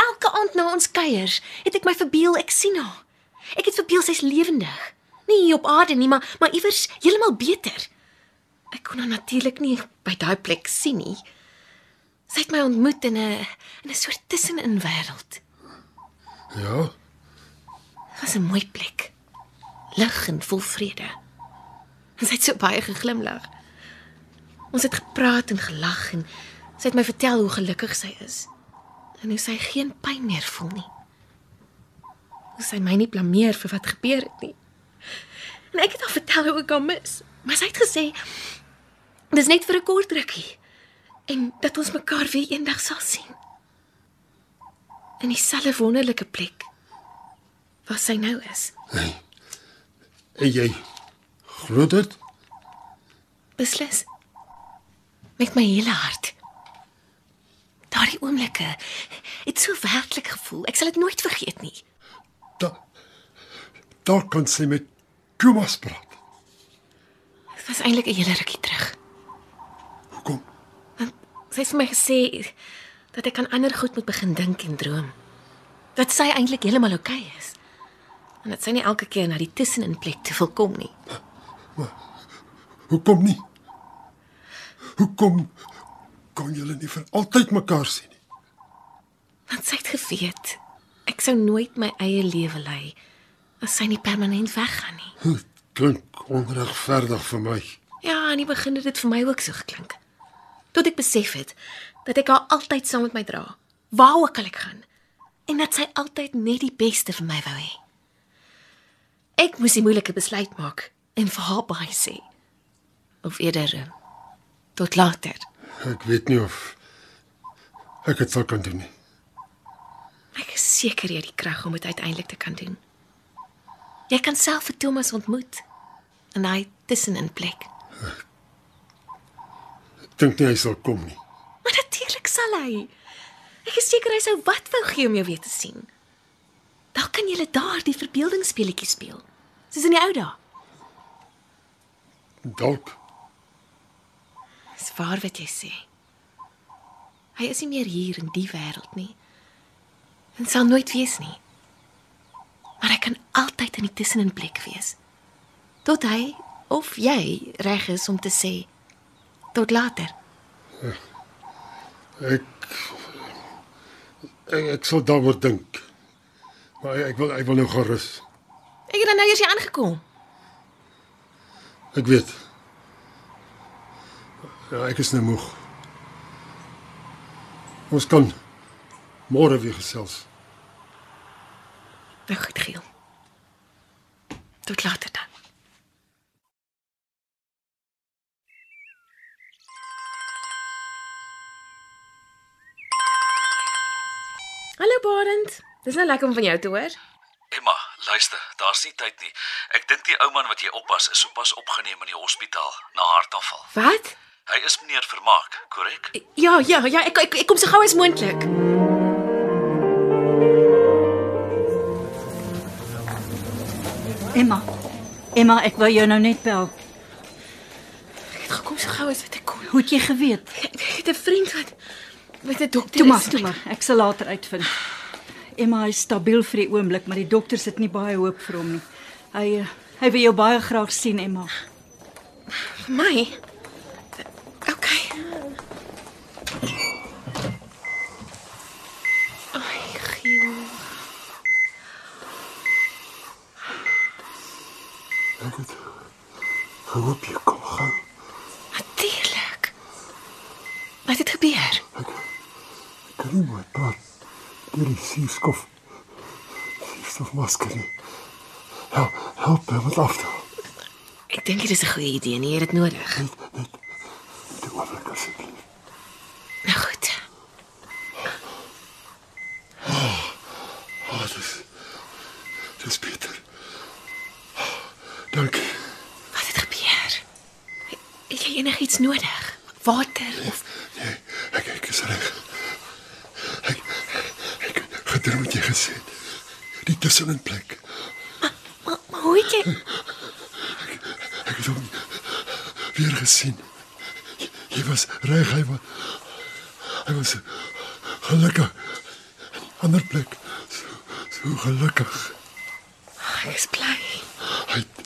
[SPEAKER 2] Elke aand na ons kuiers het ek my verbeel ek sien haar. Ek het verbeel sy's lewendig. Nie hier op aarde nie, maar maar iewers heeltemal beter. Ek kon haar natuurlik nie by daai plek sien nie. Sy het my ontmoet in 'n in 'n soort tussenin wêreld.
[SPEAKER 4] Ja,
[SPEAKER 2] Dit was 'n mooi plek. Lig en vol vrede. En sy het so baie geglimlag. Ons het gepraat en gelag en sy het my vertel hoe gelukkig sy is. En hoe sy geen pyn meer voel nie. Hoe sy my nie blameer vir wat gebeur het nie. En ek het haar vertel hoe ek haar mis, maar sy het gesê dis net vir 'n kort rukkie en dat ons mekaar weer eendag sal sien. In dieselfde wonderlike plek waar sy nou is.
[SPEAKER 4] en jy glo dit?
[SPEAKER 2] Beslis. Met my hele hart. Daardie oomblikke het so werklik gevoel. Ek sal dit nooit vergeet nie.
[SPEAKER 4] Da daar kan sy met Thomas praat.
[SPEAKER 2] Dit was eintlik 'n hele rukkie terug. Sy het vir my gesê dat ek aan ander goed moet begin dink en droom. Dat sy eintlik heeltemal oukei okay is. En dat sy nie elke keer na die tussenin plek te wil kom nie.
[SPEAKER 4] Hoekom nie? Hoekom kon julle nie vir altyd mekaar sien nie?
[SPEAKER 2] Want sy het geweet ek sou nooit my eie lewe lei as sy nie permanent weggaan nie.
[SPEAKER 4] Dit klink onregverdig vir my.
[SPEAKER 2] Ja, aan die begin het dit vir my ook so geklink. Tot ek besef het dat ek haar altyd saam met my dra, waar ook al ek gaan, en dat sy altyd net die beste vir my wou hê. Ek moes die moeilike besluit maak en vir haar baie sê. Of eerder eh, tot later.
[SPEAKER 4] Ek weet nie of ek dit sal kan doen nie.
[SPEAKER 2] Ek is seker jy het die krag om dit uiteindelik te kan doen. Jy kan self vir Thomas ontmoet en hy tussenin plek.
[SPEAKER 4] Ek dink nie hy sal kom nie.
[SPEAKER 2] Maar natuurlik sal hy. Ek is seker hy sou wat wou gee om jou weer te sien. Dalk kan julle daar die verbeeldingsspeletjie speel, soos in die ou dae.
[SPEAKER 4] Dalk
[SPEAKER 2] Dis waar wat jy sê. Hy is nie meer hier in die wêreld nie. En sal nooit wees nie. Maar hy kan altyd in die tussenin plek wees. Tot hy of jy reg is om te sê tot later.
[SPEAKER 4] ek ek, ek sal daaroor dink. Maar ek wil ek wil nou gerus.
[SPEAKER 2] Ek het dan nou eers hier aangekom.
[SPEAKER 4] Ek weet. Ja, ek is nou moeg. Ons kan môre weer gesels.
[SPEAKER 2] Nou goed, Giel. Tot later dan. Hallo Barend. Dis nou lekker om van jou te hoor.
[SPEAKER 7] Emma, luister, daar's nie tyd nie. Ek dink die ou man wat jy oppas is sopas opgeneem in die hospitaal na hartaanval.
[SPEAKER 2] Wat?
[SPEAKER 7] Hy is meneer Vermaak, korrek?
[SPEAKER 2] Ja, ja, ja, ek ek, ek kom so gou as moontlik.
[SPEAKER 3] Emma. Emma, ek wou jou nou net bel.
[SPEAKER 2] Ek het gekom so gou as wat ek kon.
[SPEAKER 3] Hoe het jy geweet?
[SPEAKER 2] Ek het 'n vriend wat met 'n dokter
[SPEAKER 3] Toe maar,
[SPEAKER 2] is.
[SPEAKER 3] toe maar. Ek sal later uitvind. Emma is stabiel vir die oomblik, maar die dokters het nie baie hoop vir hom nie. Hy eh, hy wil jou baie graag sien, Emma.
[SPEAKER 2] Vir my. Okay. Ai, Giel.
[SPEAKER 4] Ek het gehoop jy kom gou.
[SPEAKER 2] Natuurlik. Wat het gebeur?
[SPEAKER 4] Ek mooi praat deur die suurstof. Suurstofmasker nie. Help, help my met af.
[SPEAKER 2] Ek dink dit is 'n goeie idee, nie, jy het dit nodig.
[SPEAKER 4] Die oomblik asseblief.
[SPEAKER 2] Nou goed.
[SPEAKER 4] Ah, dis dis beter. Dankie.
[SPEAKER 2] Wat het gebeur? Het jy enigiets nodig? Water of
[SPEAKER 4] Nee, ek ek is reg. Ek ek gedroom het jy gesê. Die tussenin plek.
[SPEAKER 2] maar, maar hoe het jy
[SPEAKER 4] Ek het hom weer gesien. Jy, jy was reg, hy was hy was gelukkig. Ander plek. So so gelukkig.
[SPEAKER 2] Ek is bly.
[SPEAKER 4] Hy het,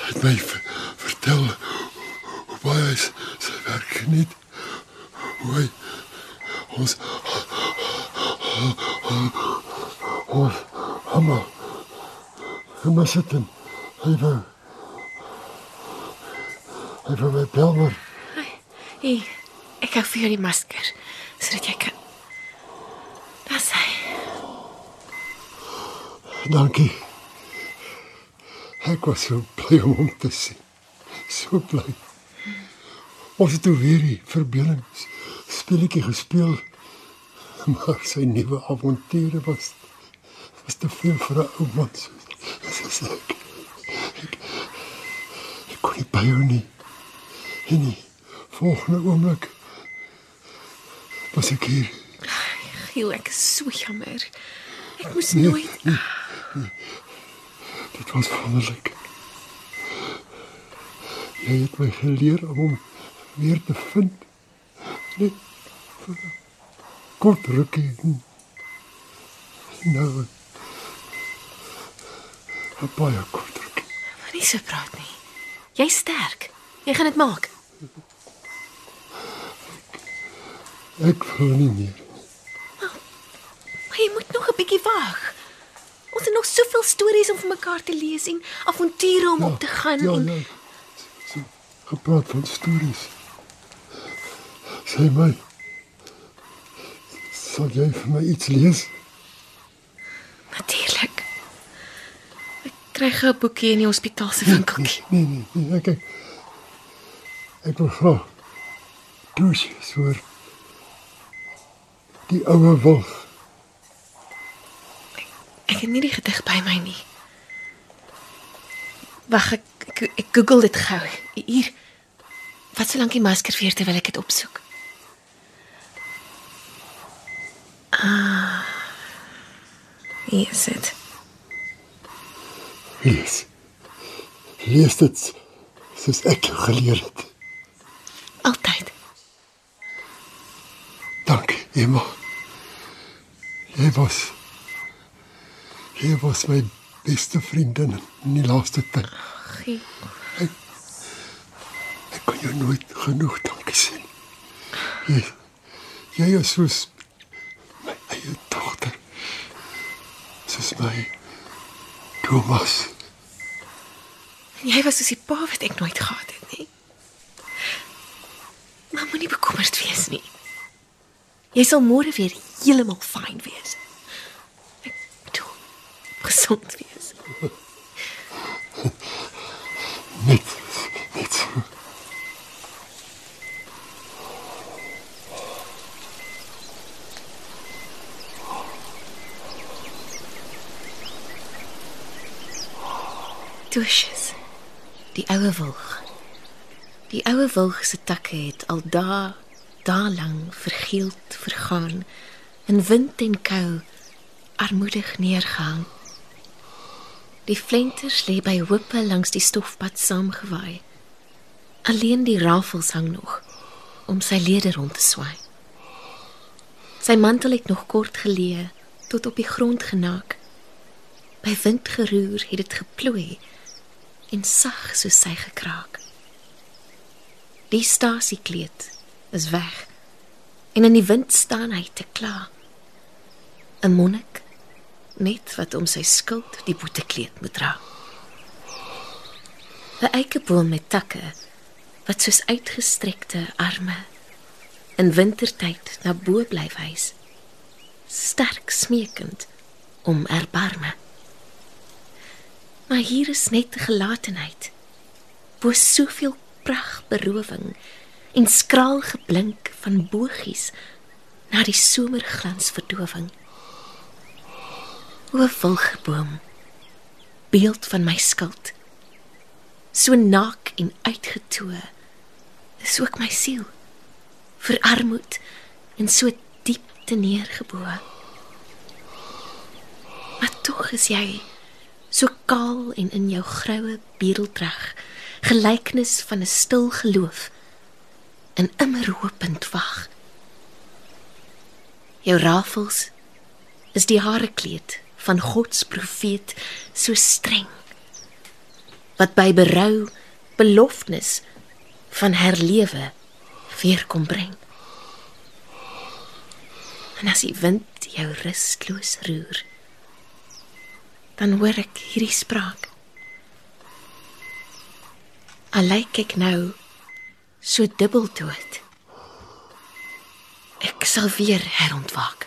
[SPEAKER 4] hy het my ver, vertel hoe baie hy sy werk geniet. Hoe hy ons ons almal gemis het en hy wou hy wou my bel maar
[SPEAKER 2] Hier, ek gou vir jou die masker sodat jy kan Dis hy.
[SPEAKER 4] dankie. Ek was so bly om hom te sien. So bly. Ons het weer die verbeeldings speletjie gespeel. Maar sy nuwe avonture was was te veel vir 'n ou man soos soos ek. Ek, ek kon nie. En nie. Volgende oomblik was ek hier.
[SPEAKER 2] Giel, ek is so jammer. Ek moes
[SPEAKER 4] Nee,
[SPEAKER 2] nooit
[SPEAKER 4] nee, nee. Dit was wonderlik. Jy het my geleer om hom weer te vind. Net vir 'n kort rukkie. Nou. 'n Baie kort rukkie.
[SPEAKER 2] Moenie so praat nie. Jy's sterk. Jy gaan dit maak.
[SPEAKER 4] Ek wil nie meer.
[SPEAKER 2] Maar jy moet nog 'n bietjie wag. Ons het nog soveel stories om vir mekaar te lees en avonture om op te gaan
[SPEAKER 4] Ja,
[SPEAKER 2] en
[SPEAKER 4] ja. So gepraat van stories. Sê my. Sal jy vir my iets lees?
[SPEAKER 2] natuurlik. Ek kry gou 'n boekie in die hospitaal se winkeltjie.
[SPEAKER 4] Nee, nee, nee, ek ek, ek wil graag toesies hoor. Die oue wilg.
[SPEAKER 2] Ek het nie die gedig by my nie. Wag, ek, ek ek Google dit gou. Hier. Wat so lank die masker weer terwyl ek dit opsoek. Ah. Hier is dit.
[SPEAKER 4] Lees. Lees dit soos ek jou geleer het.
[SPEAKER 2] Altyd.
[SPEAKER 4] Dankie, Emma. Jy was jy was my beste vriendin in die laaste tyd.
[SPEAKER 2] Gie.
[SPEAKER 4] Ek, ek kan jou nooit genoeg dankie sê. Jy jy is soos my eie dogter. Soos my Thomas.
[SPEAKER 2] Jy was soos die pa wat ek nooit gehad het nie. Maar moenie bekommerd wees nie. Jy sal môre weer heeltemal fyn wees. Ek bedoel gesond wees.
[SPEAKER 4] Net net
[SPEAKER 2] Tusjes. Die oue wilg. Die oue wilg se takke het al dae, dae lank vergeeld vergaan in wind en kou armoedig neergehang. Die flenters lê by hoope langs die stofpad saamgewaai. Alleen die rafels hang nog om sy lede rond te swaai. Sy mantel het nog kort geleë tot op die grond genaak. By wind geroer het dit geplooi en sag soos sy gekraak. Die stasiekleed is weg en in die wind staan hy te kla. 'n Monnik net wat om sy skuld die boetekleed moet dra. 'n Eikeboom met takke wat soos uitgestrekte arme in wintertyd na bo bly wys. Sterk smeekend om erbarme. Maar hier is net gelatenheid. Bo soveel pragt berowing en skraal geblink van bogies na die somerglans verdowing. O wilgeboom, beeld van my skuld. So naak en uitgetoe is ook my siel verarmoed en so diep te neergeboe. Maar tog is jy so kaal en in jou groue bedeldrag gelykenis van 'n stil geloof en immer hoopend wag. Jou rafels is die hare kleed van God se profeet so streng wat by berou beloftes van herlewe weer kom bring. En as die wind jou rusteloos roer, dan hoor ek hierdie spraak. Allyk ek nou so dubbel dood. Ek sal weer herontwaak.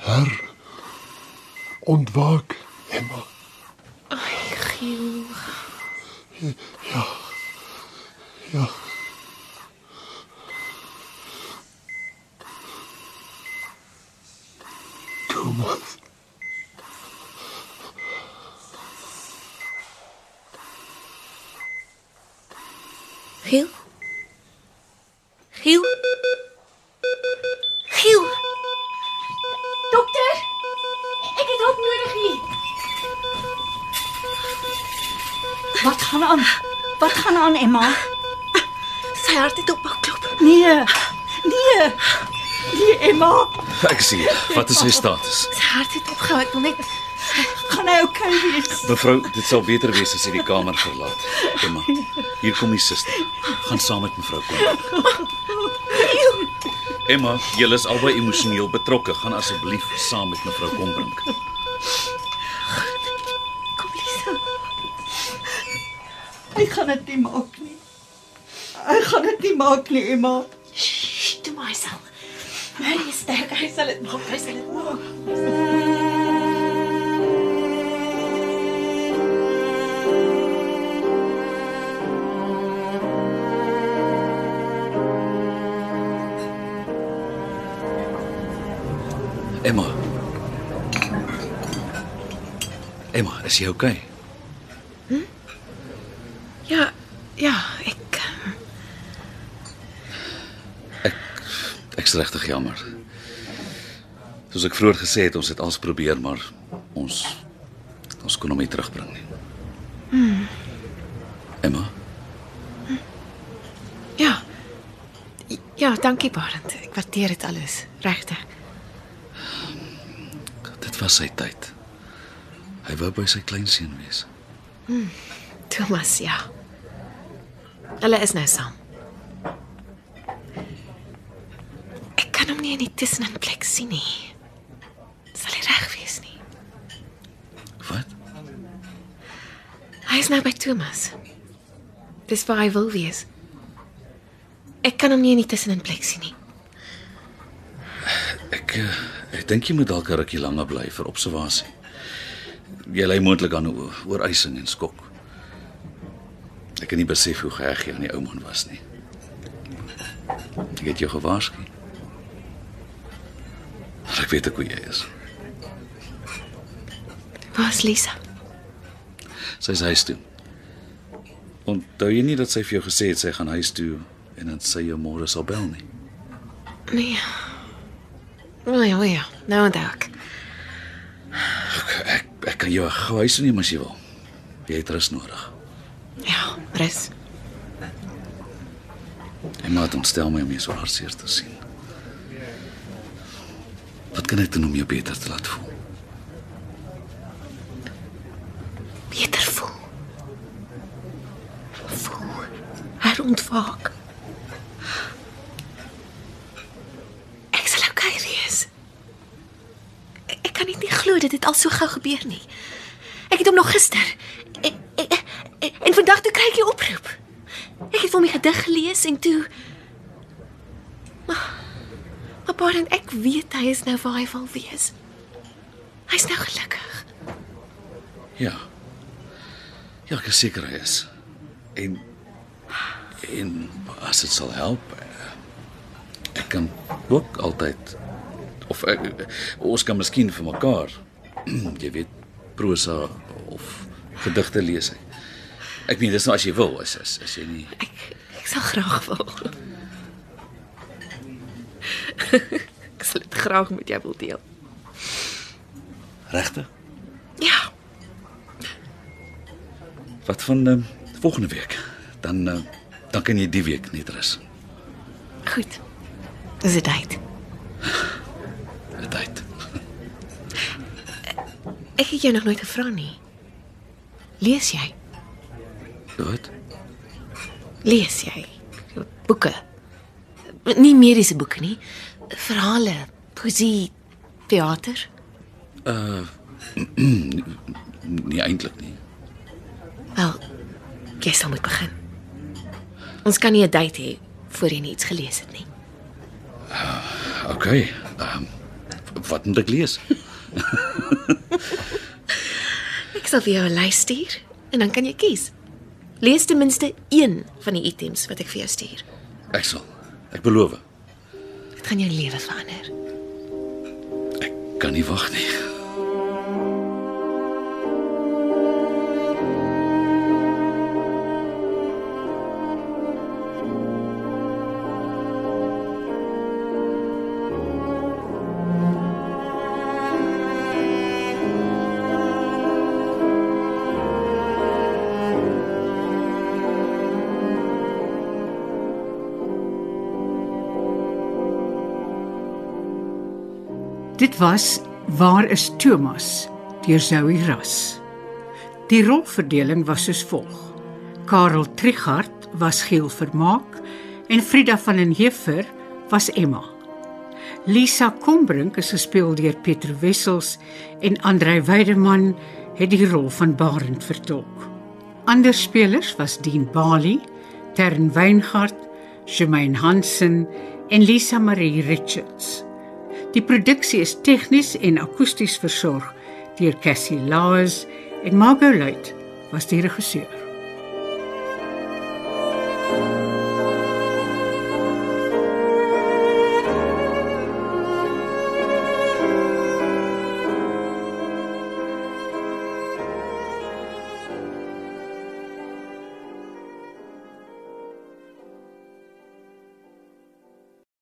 [SPEAKER 4] Her ontwaak, Emma.
[SPEAKER 2] Ai, Giel.
[SPEAKER 4] Ja. Ja. Thomas.
[SPEAKER 2] Giel? Giel? Giel! Dokter? Ik heb hulp nodig.
[SPEAKER 13] Wat gaan aan? Wat gaan aan, Emma?
[SPEAKER 2] Sy hart het ophou klop.
[SPEAKER 13] Nee. Nee. Nee, Emma.
[SPEAKER 7] Ek sien. Wat is sy status?
[SPEAKER 2] Sy hart het opgehou. Ek wil net
[SPEAKER 13] gaan hy okay wees.
[SPEAKER 7] Mevrou, dit sal beter wees as jy die kamer verlaat. Emma, hier kom die suster. Gaan saam met mevrou kom. Emma, julle is albei emosioneel betrokke. Gaan asseblief saam met mevrou Kombrink.
[SPEAKER 2] Kom Lisa.
[SPEAKER 13] Ek gaan dit nie maak maak nie, Emma.
[SPEAKER 2] Shh, toe maar self. Hy is sterk. Hy sal dit maak. Hy sal dit maak.
[SPEAKER 7] Emma. Emma, is jy okay?
[SPEAKER 2] Hm? Ja, ja, ek
[SPEAKER 7] Ek's regtig jammer. Soos ek vroeër gesê het, ons het alles probeer, maar ons ons kon hom nie terugbring nie.
[SPEAKER 2] hm,
[SPEAKER 7] Emma,
[SPEAKER 2] ja. Ja, dankie Barend. Ek waardeer dit alles. Regtig.
[SPEAKER 7] dit was sy tyd. Hy wou by sy kleinseun wees.
[SPEAKER 2] Hm. Thomas, ja. Hulle is nou saam. Ek kan hom nie in die tussenin plek sien nie. Sal hy reg wees nie?
[SPEAKER 7] Wat?
[SPEAKER 2] Hy is nou by Thomas. Dis waar hy wil wees. Ek kan hom nie in die tussenin plek sien nie.
[SPEAKER 7] Ek eh, ek dink jy moet dalk 'n rukkie langer bly vir observasie. Jy lê moontlik aan ooreising en skok. Ek het nie besef hoe geheg jy aan die ou man was nie. Ek het jou gewaarsku. Maar ek weet ook hoe jy is.
[SPEAKER 2] Waar's Lisa?
[SPEAKER 7] Sy is huis toe. Onthou jy nie dat sy vir jou gesê het sy gaan huis toe en dat sy jou môre sal bel nie?
[SPEAKER 2] Nee. O ja, ja. Nou onthou ek.
[SPEAKER 7] Ek ek kan jou gou huis toe neem as jy wil. Jy het rus nodig.
[SPEAKER 2] Ja, rus.
[SPEAKER 7] En maar ontstel my om jou so hartseer te sien. Wat kan ek doen om jou beter te laat voel?
[SPEAKER 2] Beter voel. Voel. Herontwaak. Ek sal okay wees. Ek, ek kan net nie glo dat dit al so gou gebeur nie. Ek het hom nog gister en, en, en, en vandag toe kry ek die oproep. Ek het vir die gedig gelees en toe Maar maar Baron, ek weet hy is nou waar hy wil wees. Hy's nou gelukkig.
[SPEAKER 7] Ja. Ja, ek is seker hy is. En en as dit sal help, eh, ek kan ook altyd of ek, ons kan miskien vir mekaar, [clears throat] jy weet, prosa of gedigte lees. Ek meen dis nou as jy wil, as as, as jy nie
[SPEAKER 2] Ek sal graag wil. [laughs] ek sal dit graag met jou wil deel.
[SPEAKER 7] regtig.
[SPEAKER 2] Ja,
[SPEAKER 7] Wat van um, volgende week? Dan uh, dan kan jy die week net rus.
[SPEAKER 2] goed. Dis dit tyd.
[SPEAKER 7] Dit tyd.
[SPEAKER 2] Ek het jou nog nooit gevra nie. Lees jy?
[SPEAKER 7] Wat?
[SPEAKER 2] Lees jy boeke? Nie mediese boeke nie. Verhale, poesie, teater.
[SPEAKER 7] Uh [clears throat] nie eintlik nie.
[SPEAKER 2] Wel, jy sal moet begin. Ons kan nie 'n date hê voor jy iets gelees het nie.
[SPEAKER 7] OK. Ehm wat moet ek lees? [laughs]
[SPEAKER 2] Ek sal vir jou 'n lys stuur en dan kan jy kies. Lees ten minste een van die items wat ek vir jou stuur.
[SPEAKER 7] Ek sal. Ek beloof.
[SPEAKER 2] Dit gaan jou lewe verander.
[SPEAKER 7] Kan nie wag nie.
[SPEAKER 1] Was Waar is Thomas deur Zoe Ras. Die rolverdeling was soos volg: Karel Trichardt was Giel Vermaak en Frida van den Heever was Emma. Lisa Kombrink is gespeel deur Pieter Wessels en Andrei Weideman het die rol van Barend vertolk. Ander spelers was Dean Bali, Tern Weingart, Shemaine Hansen en Lisa Marie Richards. Die produksie is tegnies en akoesties versorg deur Cassie Laws en Margot Luit was die regisseur.